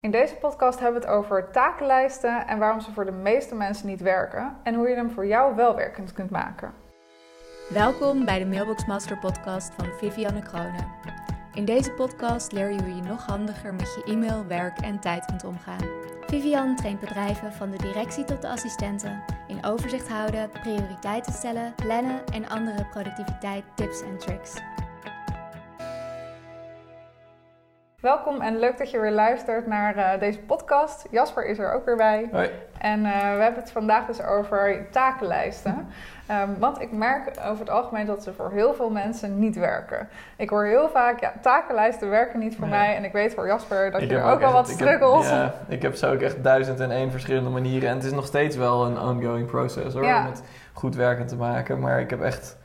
In deze podcast hebben we het over takenlijsten en waarom ze voor de meeste mensen niet werken en hoe je hem voor jou wel werkend kunt maken. Welkom bij de Mailbox Master podcast van Vivianne Kroonen. In deze podcast leer je hoe je nog handiger met je e-mail, werk en tijd kunt omgaan. Vivian traint bedrijven van de directie tot de assistenten in overzicht houden, prioriteiten stellen, plannen en andere productiviteit tips en tricks. Welkom en leuk dat je weer luistert naar uh, deze podcast. Jasper is er ook weer bij. Hoi. En uh, we hebben het vandaag dus over takenlijsten. Um, want ik merk over het algemeen dat ze voor heel veel mensen niet werken. Ik hoor heel vaak, ja, takenlijsten werken niet voor Nee. mij. En ik weet voor Jasper dat Ik je er ook wel echt- wat struggles. Ja, ik heb zo ook echt duizend en één verschillende manieren. En het is nog steeds wel een ongoing process hoor, Ja. om het goed werkend te maken. Maar ik heb echt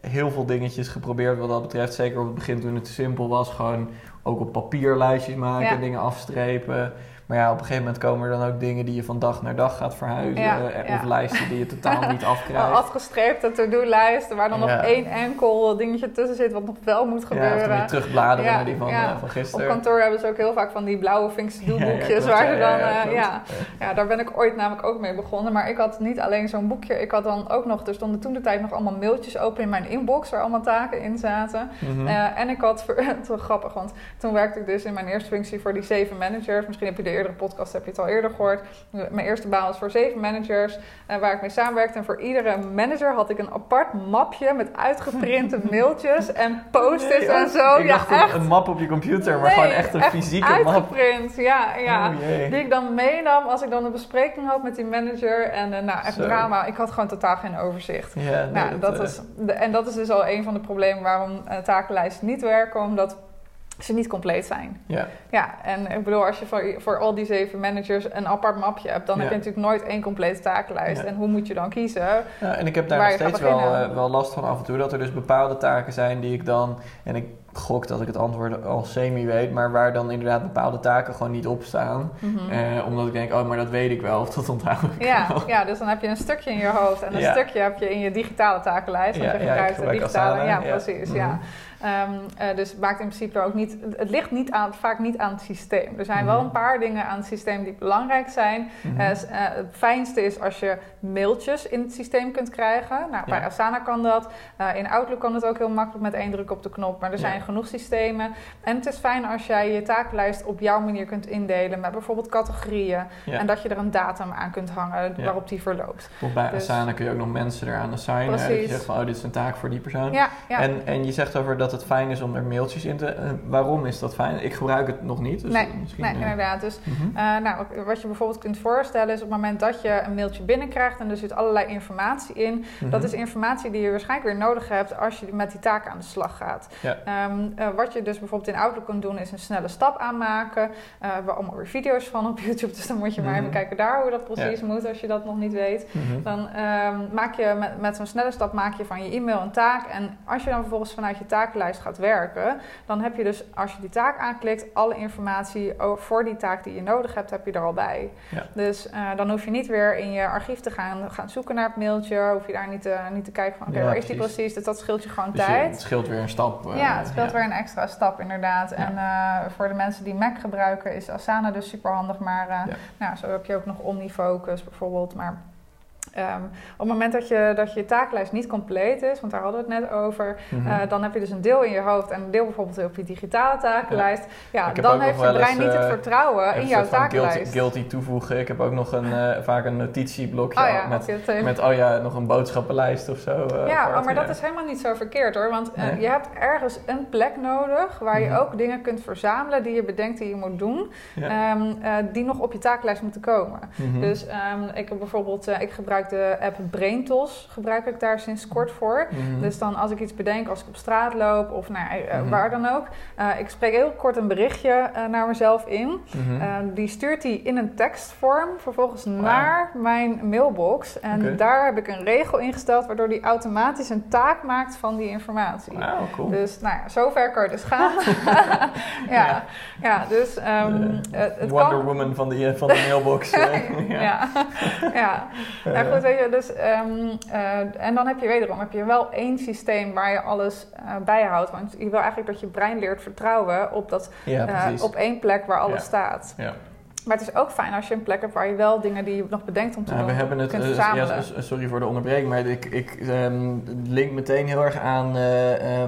heel veel dingetjes geprobeerd wat dat betreft. Zeker op het begin toen het te simpel was. Gewoon ook op papier lijstjes maken, Ja. dingen afstrepen. Maar ja, op een gegeven moment komen er dan ook dingen die je van dag naar dag gaat verhuizen. Ja, eh, ja. Of lijsten die je totaal niet afkrijgt. afgestreepte to-do-lijsten waar dan Ja. nog één enkel dingetje tussen zit wat nog wel moet Ja, of gebeuren. dan weer terugbladeren Ja, naar die van, ja. eh, van Op gisteren. kantoor hebben ze ook heel vaak van die blauwe Vinkse Ja, ja, doelboekjes waar ja, ze dan... ja, ja, eh, ja, ja, daar ben ik ooit namelijk ook mee begonnen. Maar ik had niet alleen zo'n boekje. Ik had dan ook nog... Er stonden toen de tijd nog allemaal mailtjes open in mijn inbox... waar allemaal taken in zaten. Mhm. En ik had... Het grappig, want toen werkte ik dus in mijn eerste functie... voor die zeven managers. Misschien heb je de eerdere podcast heb je het al eerder gehoord. Mijn eerste baan was voor zeven managers... eh, waar ik mee samenwerkte. En voor iedere manager had ik een apart mapje... met uitgeprinte mailtjes en post-its Nee, en oh, zo. Ik ja, echt. een map op je computer, maar Nee, gewoon echt een fysieke map. uitgeprint, ja, ja. Oh. Die ik dan meenam als ik dan een bespreking had met die manager. En eh, nou, echt Zo. drama. Ik had gewoon totaal geen overzicht. Ja, nee, nou, dat eh, is, de, en dat is dus al een van de problemen waarom eh, takenlijsten niet werken. Omdat ze niet compleet zijn. Ja, Ja, en ik bedoel, als je voor, voor al die zeven managers een apart mapje hebt... dan Ja. heb je natuurlijk nooit één complete takenlijst. Ja. En hoe moet je dan kiezen? Ja, en ik heb daar nog steeds wel, eh, wel last van af en toe. Dat er dus bepaalde taken zijn die ik dan... En ik gok dat ik het antwoord al semi weet. Maar waar dan inderdaad bepaalde taken gewoon niet op staan. Mhm. Eh, omdat ik denk, oh, maar dat weet ik wel. Of dat onthoud ik Ja, wel. ja, dus dan heb je een stukje in je hoofd en een Ja. stukje heb je in je digitale takenlijst. Want Ja, je ja, ik gebruikt de gebruik digitale. Asana, ja, ja. precies. Ja. Mhm. Ehm, eh, dus het maakt in principe ook niet. Het ligt niet aan, vaak niet aan het systeem. Er zijn wel Mhm. een paar dingen aan het systeem die belangrijk zijn. Eh, het fijnste is als je mailtjes in het systeem kunt krijgen. Nou, bij Ja. Asana kan dat. In Outlook kan het ook heel makkelijk met één druk op de knop. Maar er zijn Genoeg systemen. En het is fijn als jij je takenlijst op jouw manier kunt indelen. Met bijvoorbeeld categorieën. Ja. En dat je er een datum aan kunt hangen Ja. waarop die verloopt. Of bij dus- Asana kun je ook nog mensen eraan assignen. hè, Dat je Precies. zegt van, oh, dit is een taak voor die persoon. Ja. En, en je zegt over dat het fijn is om er mailtjes in te... eh, waarom is dat fijn? Ik gebruik het nog niet. Dus nee, misschien, nee eh, inderdaad. Dus mhm. Eh, nou, wat je bijvoorbeeld kunt voorstellen is op het moment dat je een mailtje binnenkrijgt en er zit allerlei informatie in. Dat Mhm. is informatie die je waarschijnlijk weer nodig hebt als je met die taak aan de slag gaat. Ja. Ehm, eh, wat je dus bijvoorbeeld in Outlook kunt doen is een snelle stap aanmaken. Eh, we hebben allemaal weer video's van op YouTube, dus dan moet je maar Mhm. even kijken daar hoe dat precies moet als je dat nog niet weet. Mhm. Dan ehm, maak je met, met zo'n snelle stap maak je van je e-mail een taak. En als je dan vervolgens vanuit je takenlijst gaat werken, dan heb je dus als je die taak aanklikt, alle informatie voor die taak die je nodig hebt, heb je er al bij. Ja. Dus eh, dan hoef je niet weer in je archief te gaan, gaan zoeken naar het mailtje. Hoef je daar niet, te niet te kijken van oké, Ja, waar is die precies. Dus dat scheelt je gewoon Dus je- tijd. het scheelt weer een stap. Ja, het scheelt ja. weer een extra stap inderdaad. En eh, voor de mensen die Mac gebruiken is Asana dus super handig. Maar eh, nou, zo heb je ook nog OmniFocus bijvoorbeeld. Maar ehm, op het moment dat je, dat je taaklijst niet compleet is, want daar hadden we het net over, Mhm. eh, dan heb je dus een deel in je hoofd en een deel bijvoorbeeld op je digitale takenlijst. Ja, dan heeft je brein eens, niet het eh, vertrouwen in jouw van guilty, takenlijst. guilty toevoegen. Ik heb ook nog een, eh, vaak een notitieblokje Oh ja, met, met, oh ja, nog een boodschappenlijst of zo. Ja, oh, maar dat is helemaal niet zo verkeerd hoor. Want Nee. je hebt ergens een plek nodig waar je Mhm. ook dingen kunt verzamelen die je bedenkt die je moet doen, Ja. ehm, eh, die nog op je takenlijst moeten komen. Mhm. Dus ehm, ik heb bijvoorbeeld, ik gebruik de app BrainTos, gebruik ik daar sinds kort voor. Mhm. Dus dan als ik iets bedenk, als ik op straat loop of nou, Mhm. waar dan ook. eh, ik spreek heel kort een berichtje naar mezelf in. Mhm. Die stuurt die in een tekstvorm vervolgens naar mijn mailbox. En daar heb ik een regel ingesteld waardoor die automatisch een taak maakt van die informatie. Wauw, cool. Dus nou ja, zover kan je dus gaan. ja, ja. dus ehm, Eh, het, Wonder kan... Woman van de, van de mailbox. ja. ja. ja. Goed, weet je, dus, ehm, eh, en dan heb je wederom heb je wel één systeem waar je alles eh, bijhoudt. Want je wil eigenlijk dat je brein leert vertrouwen op, dat, Ja, eh, op één plek waar alles Ja. staat. Ja. Maar het is ook fijn als je een plek hebt waar je wel dingen die je nog bedenkt om te Nou, doen, we hebben het, kunt verzamelen. ja, sorry voor de onderbreking, maar ik, ik ehm, link meteen heel erg aan.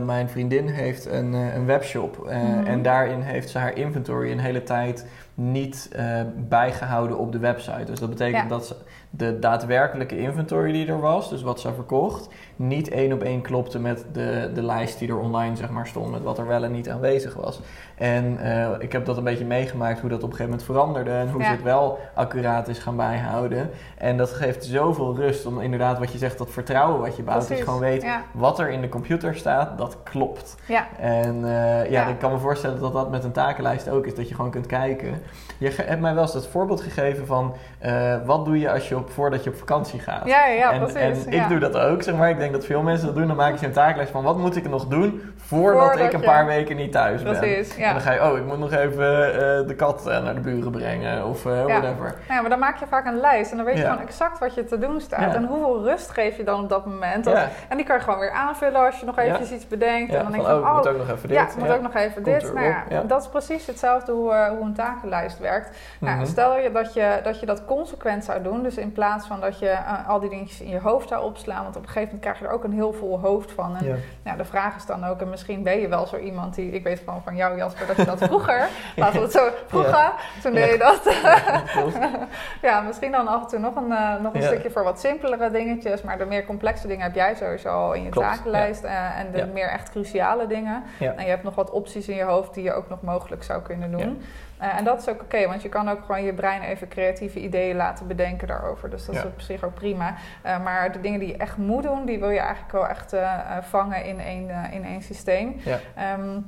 mijn vriendin heeft een, een webshop Mhm. en daarin heeft ze haar inventory een hele tijd niet eh, bijgehouden op de website. Dus dat betekent Ja. dat ze de daadwerkelijke inventory die er was, dus wat ze verkocht, niet één op één klopte met de, de lijst die er online zeg maar, stond, met wat er wel en niet aanwezig was. En eh, ik heb dat een beetje meegemaakt hoe dat op een gegeven moment veranderde en hoe Ja. ze het wel accuraat is gaan bijhouden. En dat geeft zoveel rust om inderdaad wat je zegt, dat vertrouwen wat je bouwt, dat je gewoon weet ja. wat er in de computer staat, dat klopt. Ja, En eh, ja, Ja. ik kan me voorstellen dat dat met een takenlijst ook is, dat je gewoon kunt kijken. Je hebt mij wel eens dat voorbeeld gegeven van eh, wat doe je als je op, voordat je op vakantie gaat. ja, ja, en, precies. en ja. ik doe dat ook, zeg maar. Ik denk dat veel mensen dat doen. Dan maak je een taaklijst van wat moet ik nog doen voordat, Voordat ik een je- paar weken niet thuis ben. Precies, En ja. dan ga je, oh, ik moet nog even eh, de kat eh, naar de buren brengen of Ja. whatever. Ja, maar dan maak je vaak een lijst en dan weet je gewoon exact wat je te doen staat. En hoeveel rust geef je dan op dat moment. En die kan je gewoon weer aanvullen als je nog eventjes iets bedenkt. Ja, en dan denk je oh, van, ik oh, moet ook nog even dit. ja, ik moet ook nog even dit. Nou. Dat is precies hetzelfde hoe, hoe een takenlijst werkt. Nou, Mhm. stel je dat, je dat je dat consequent zou doen. Dus in plaats van dat je eh, al die dingetjes in je hoofd zou opslaan. Want op een gegeven moment krijg je er ook een heel vol hoofd van. En Ja. nou, de vraag is dan ook, en misschien ben je wel zo iemand die... Ik weet gewoon van jou Jasper dat je dat vroeger... Laten we het zo... Vroeger, toen deed je dat... Ja, misschien dan af en toe nog een, eh, nog een Ja. stukje voor wat simpelere dingetjes. Maar de meer complexe dingen heb jij sowieso al in je Klopt, takenlijst. eh, en de Ja. meer echt cruciale dingen. Ja. En je hebt nog wat opties in je hoofd die je ook nog mogelijk zou kunnen doen. Eh, en dat is ook oké, want je kan ook gewoon je brein even creatieve ideeën laten bedenken daarover. Dus dat is op zich ook prima. Eh, maar de dingen die je echt moet doen, die wil je eigenlijk wel echt eh, vangen in één, in één systeem. Ja. Ehm,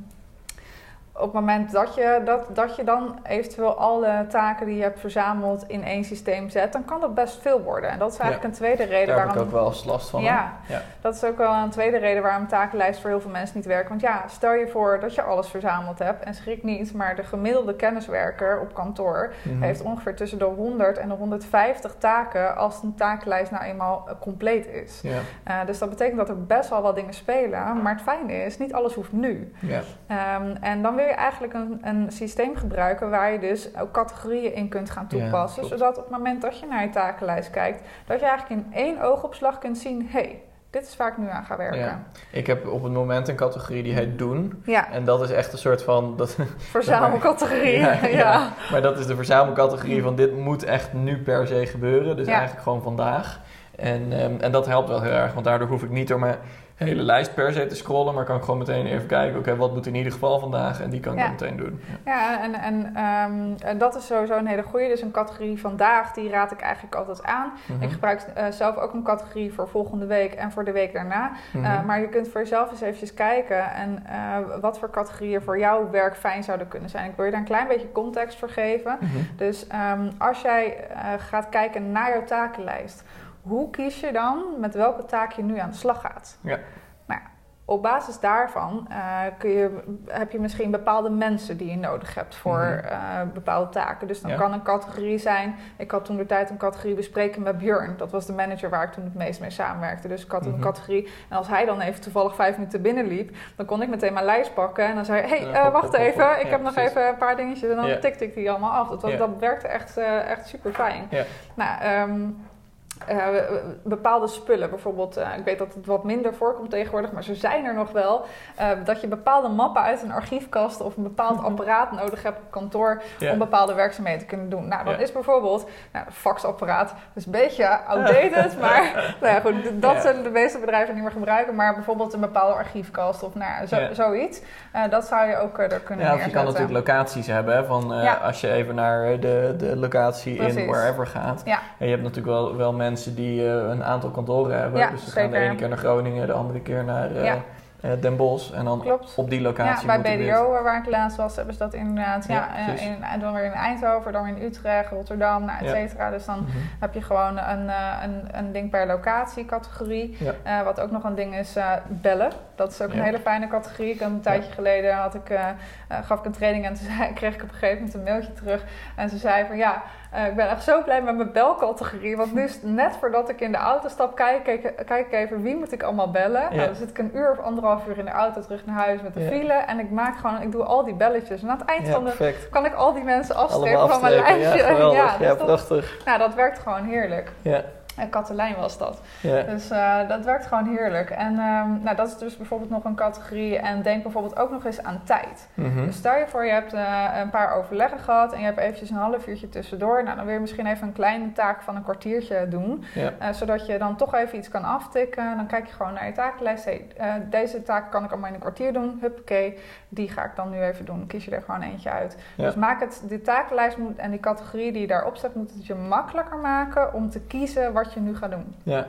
op het moment dat je, dat, dat je dan eventueel alle taken die je hebt verzameld in één systeem zet, dan kan dat best veel worden. En dat is eigenlijk een tweede reden Daar heb waarom. ik ook wel eens last van. Ja. Ja. Dat is ook wel een tweede reden waarom een takenlijst voor heel veel mensen niet werkt. Want ja, stel je voor dat je alles verzameld hebt en schrik niet, maar de gemiddelde kenniswerker op kantoor Mhm. heeft ongeveer tussen de 100 en de 150 taken als een takenlijst nou eenmaal eh, compleet is. Ja. Eh, dus dat betekent dat er best wel wat dingen spelen, maar het fijne is, niet alles hoeft nu. Ja. Ehm, en dan wil je eigenlijk een, een systeem gebruiken waar je dus ook categorieën in kunt gaan toepassen. zodat op het moment dat je naar je takenlijst kijkt, dat je eigenlijk in één oogopslag kunt zien: hé, hey, dit is waar ik nu aan ga werken. Ja. Ik heb op het moment een categorie die heet doen. Ja, En dat is echt een soort van. Dat, verzamelcategorie. Ja. Maar dat is de verzamelcategorie van dit moet echt nu per se gebeuren. Dus eigenlijk gewoon vandaag. En, ehm, en dat helpt wel heel erg, want daardoor hoef ik niet door mijn hele lijst per se te scrollen, maar kan ik gewoon meteen even kijken, oké, wat moet in ieder geval vandaag? En die kan ik Ja. dan meteen doen. Ja. Ja, en, en, ehm, en dat is sowieso een hele goede. Dus een categorie vandaag, die raad ik eigenlijk altijd aan. Mhm. Ik gebruik eh, zelf ook een categorie voor volgende week en voor de week daarna. Mhm. Uh, maar je kunt voor jezelf eens eventjes kijken en uh, wat voor categorieën voor jouw werk fijn zouden kunnen zijn. Ik wil je daar een klein beetje context voor geven. Mhm. Dus um, als jij gaat kijken naar jouw takenlijst, hoe kies je dan met welke taak je nu aan de slag gaat? Ja. Nou, op basis daarvan uh, kun je, heb je misschien bepaalde mensen die je nodig hebt voor Mhm. uh, bepaalde taken. Dus dan Ja. kan een categorie zijn. Ik had toen de tijd een categorie bespreken met Björn. Dat was de manager waar ik toen het meest mee samenwerkte. Dus ik had Mhm. een categorie. En als hij dan even toevallig vijf minuten binnenliep, dan kon ik meteen mijn lijst pakken. En dan zei hij: Hey, uh, wacht even. Ik Ja, heb nog precies. even een paar dingetjes. En dan tikte ik die allemaal af. Dat, was, dat werkte echt, echt super fijn. Ja. Nou, ehm, uh, bepaalde spullen, bijvoorbeeld, uh, ik weet dat het wat minder voorkomt tegenwoordig, maar ze zijn er nog wel. Uh, dat je bepaalde mappen uit een archiefkast of een bepaald apparaat nodig hebt op kantoor om bepaalde werkzaamheden te kunnen doen. Nou, dan is bijvoorbeeld nou, een faxapparaat, dus een beetje outdated, maar nou ja, goed, dat Ja. zullen de meeste bedrijven niet meer gebruiken. Maar bijvoorbeeld een bepaalde archiefkast of nou, zo, zoiets, dat zou je ook er kunnen Ja, je kan natuurlijk locaties hebben. hè, Van, eh, Ja. Als je even naar de, de locatie in wherever gaat. Ja. En je hebt natuurlijk wel, wel mensen die eh, een aantal kantoren hebben. Ja, dus ze gaan de ene keer naar Groningen, de andere keer naar eh, Ja. eh, Den Bosch. En dan Klopt. op die Ja, locatie bij moet die BDO, waar ik laatst was, hebben ze dat inderdaad. Ja, Ja, in, dan weer in Eindhoven, dan weer in Utrecht, Rotterdam, nou, et Ja. cetera. Dus dan Mhm. heb je gewoon een, een, een ding per locatie categorie. Ja. Wat ook nog een ding is, bellen. Dat is ook een Ja. hele fijne categorie. Ik een tijdje geleden had ik, gaf ik een training en toen zei, kreeg ik op een gegeven moment een mailtje terug. En ze zei van ja, eh, ik ben echt zo blij met mijn belcategorie. Want het net voordat ik in de auto stap, kijk, kijk, kijk ik even wie moet ik allemaal bellen. Ja. Nou, dan zit ik een uur of anderhalf uur in de auto terug naar huis met de Ja. file. En ik maak gewoon, ik doe al die belletjes. En aan het eind Ja, van de perfect. kan ik al die mensen afstrepen van mijn lijstje. Ja, geweldig. Ja, dus dat, prachtig. nou, dat werkt gewoon heerlijk. Ja, En Katelijn was dat. Dus eh, dat werkt gewoon heerlijk. En ehm, nou, dat is dus bijvoorbeeld nog een categorie. En denk bijvoorbeeld ook nog eens aan tijd. Mhm. Dus stel je voor, je hebt eh, een paar overleggen gehad en je hebt eventjes een half uurtje tussendoor. Nou, dan wil je misschien even een kleine taak van een kwartiertje doen. Eh, zodat je dan toch even iets kan aftikken. Dan kijk je gewoon naar je takenlijst. Hey, deze taak kan ik allemaal in een kwartier doen. Huppakee, die ga ik dan nu even doen. Kies je er gewoon eentje uit. Dus maak het, die takenlijst moet, en die categorie die je daarop zet, moet het je makkelijker maken om te kiezen wat je nu gaat doen. Ja.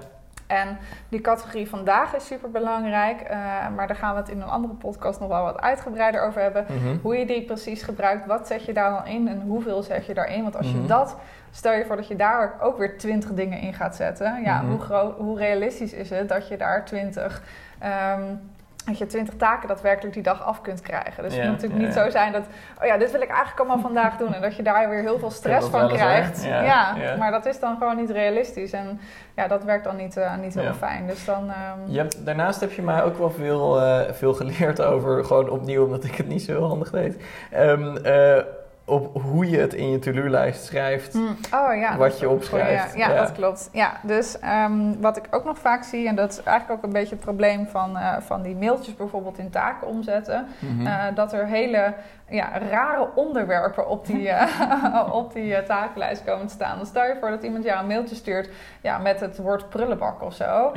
En die categorie vandaag is super belangrijk, maar daar gaan we het in een andere podcast nog wel wat uitgebreider over hebben. Mhm. Hoe je die precies gebruikt, wat zet je daar dan in en hoeveel zet je daarin? Want als je Mhm. dat, stel je voor dat je daar ook weer 20 dingen in gaat zetten, ja, Mhm. hoe, hoe realistisch is het dat je daar 20. ehm, dat je 20 taken daadwerkelijk die dag af kunt krijgen. Dus Ja, het moet natuurlijk ja, niet ja. zo zijn dat, oh ja, dit wil ik eigenlijk allemaal vandaag doen. En dat je daar weer heel veel stress van krijgt. Ja, maar dat is dan gewoon niet realistisch. En ja, dat werkt dan niet, eh, niet heel fijn. Dus dan. ehm, Je hebt, daarnaast heb je mij ook wel veel, eh, veel geleerd over, gewoon opnieuw, omdat ik het niet zo handig deed. Ehm, eh, op hoe je het in je to-do-lijst schrijft. Hmm, Oh ja. Wat je opschrijft. Ja, ja, Ja. dat klopt. Ja, dus ehm, wat ik ook nog vaak zie, en dat is eigenlijk ook een beetje het probleem van, eh, van die mailtjes bijvoorbeeld in taken omzetten, Mhm. eh, dat er hele ja, rare onderwerpen op die, eh, op die takenlijst komen te staan. Dan stel je voor dat iemand jou een mailtje stuurt ja, met het woord prullenbak of zo.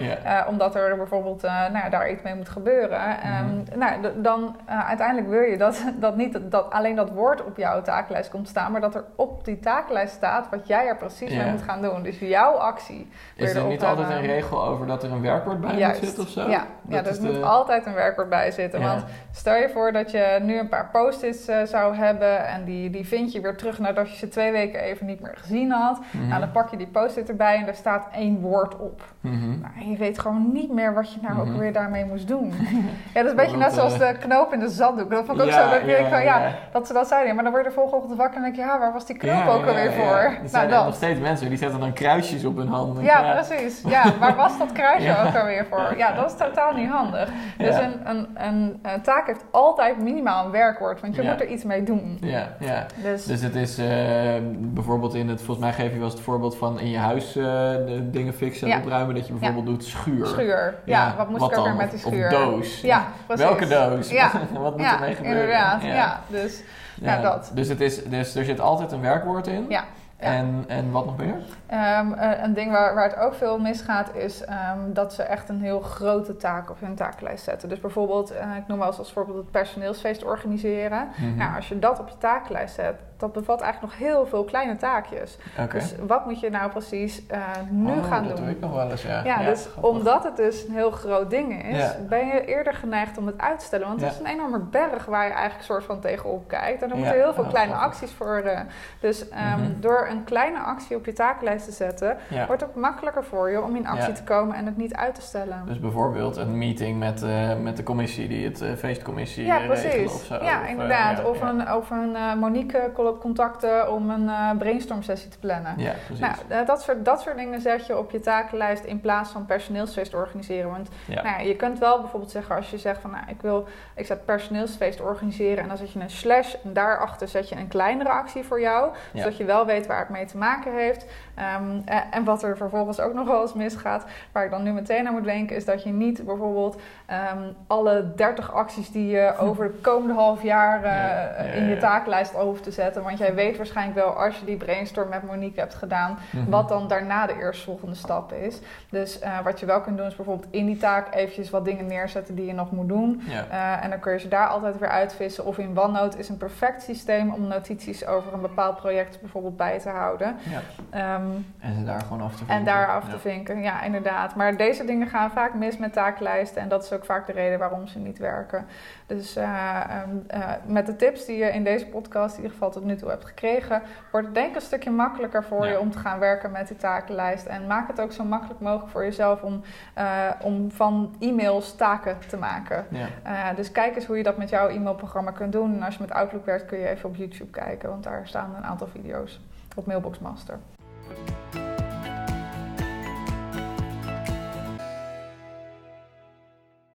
omdat er bijvoorbeeld nou daar iets mee moet gebeuren. Ehm, Mhm. nou, dan uiteindelijk wil je dat, dat niet dat alleen dat woord op jouw takenlijst komt staan, maar dat er op die takenlijst staat wat jij er precies Ja. mee moet gaan doen. Dus jouw actie. Is er niet altijd een hebben. regel over dat er een werkwoord bij Juist. moet zitten of zo? Ja, ja Dat er is moet de- altijd een werkwoord bij zitten. Ja. Want stel je voor dat je nu een paar post-its eh, zou hebben en die, die vind je weer terug nadat je ze twee weken even niet meer gezien had. Mhm. Nou, dan pak je die post-it erbij en daar staat één woord op. Mhm. Nou, je weet gewoon niet meer wat je nou Mhm. ook weer daarmee moest doen. ja, dat is een beetje net zoals eh, de knoop in de zaddoek. Dat vond ik ook Ja, zo. Dat ik denk van, ja, ja. dat ze dat zeiden. Maar dan word je de volgende ochtend wakker en denk je, ja, waar was die knoop Ja, ook ja, alweer ja. voor? Er Nou, zijn nog steeds mensen die zetten dan kruisjes op hun hand. Ja, precies. Ja, waar was dat kruisje ook alweer voor? Ja, dat is totaal niet handig. Dus een, een, een, een taak heeft altijd minimaal een werkwoord, want je moet er iets mee doen. Ja, ja. Dus, Dus het is eh, bijvoorbeeld in het, volgens mij geef je wel eens het voorbeeld van in je huis eh, de dingen fixen en opruimen, dat je bijvoorbeeld doet schuur. schuur. Ja, wat moest ik ook weer met die schuur? Of doos. Ja, precies. Welke doos? Ja. wat moet Ja, ermee gebeuren? inderdaad. Ja. dus ja, dat. Dus, het is, dus er zit altijd een werkwoord in. ja. ja. En, en wat nog meer? Ehm, eh, een ding waar, waar het ook veel misgaat is ehm, dat ze echt een heel grote taak op hun takenlijst zetten. Dus bijvoorbeeld, eh, ik noem wel eens als voorbeeld het personeelsfeest organiseren. Mhm. Nou, als je dat op je takenlijst zet, dat bevat eigenlijk nog heel veel kleine taakjes. Dus wat moet je nou precies eh, nu Oh, gaan dat doen? doe ik nog wel eens, ja. Ja, dus grappig. omdat het dus een heel groot ding is, Ja. ben je eerder geneigd om het uit te stellen. Want het is een enorme berg waar je eigenlijk soort van tegenop kijkt. En er moeten heel veel Oh, kleine grappig. acties voor. eh, dus ehm, Mhm. door een kleine actie op je takenlijst te zetten, wordt het makkelijker voor je om in actie te komen en het niet uit te stellen. Dus bijvoorbeeld een meeting met, eh, met de commissie, die het eh, feestcommissie ja, regelen of zo. ja, inderdaad. of een, of een Monique col- contacten om een eh brainstorm sessie te plannen. Ja, precies. Nou, eh, dat soort, dat soort dingen zet je op je takenlijst in plaats van personeelsfeest organiseren. Want ja. nou ja, je kunt wel bijvoorbeeld zeggen als je zegt van nou, ik wil, ik zet personeelsfeest organiseren en dan zet je een slash en daarachter zet je een kleinere actie voor jou, Ja. zodat je wel weet waar het mee te maken heeft. Ehm, eh, en wat er vervolgens ook nog wel eens misgaat, waar ik dan nu meteen aan moet denken, is dat je niet bijvoorbeeld ehm, alle 30 acties die je over de komende half jaar Ja, ja, in je takenlijst over te zetten. Want jij weet waarschijnlijk wel als je die brainstorm met Monique hebt gedaan, Mhm. wat dan daarna de eerstvolgende stap is. Dus eh, wat je wel kunt doen is bijvoorbeeld in die taak eventjes wat dingen neerzetten die je nog moet doen. Ja. Eh, en dan kun je ze daar altijd weer uitvissen. Of in OneNote is een perfect systeem om notities over een bepaald project bijvoorbeeld bij te houden. ja. Ehm, En ze daar gewoon af te en vinken. daar af Ja. te vinken, ja inderdaad. Maar deze dingen gaan vaak mis met taaklijsten. En dat is ook vaak de reden waarom ze niet werken. Dus eh, ehm, eh, met de tips die je in deze podcast in ieder geval tot nu toe hebt gekregen... wordt het denk ik een stukje makkelijker voor Ja. je om te gaan werken met die takenlijst. En maak het ook zo makkelijk mogelijk voor jezelf om, eh, om van e-mails taken te maken. Ja. Eh, dus kijk eens hoe je dat met jouw e-mailprogramma kunt doen. En als je met Outlook werkt kun je even op YouTube kijken, want daar staan een aantal video's op Mailbox Master.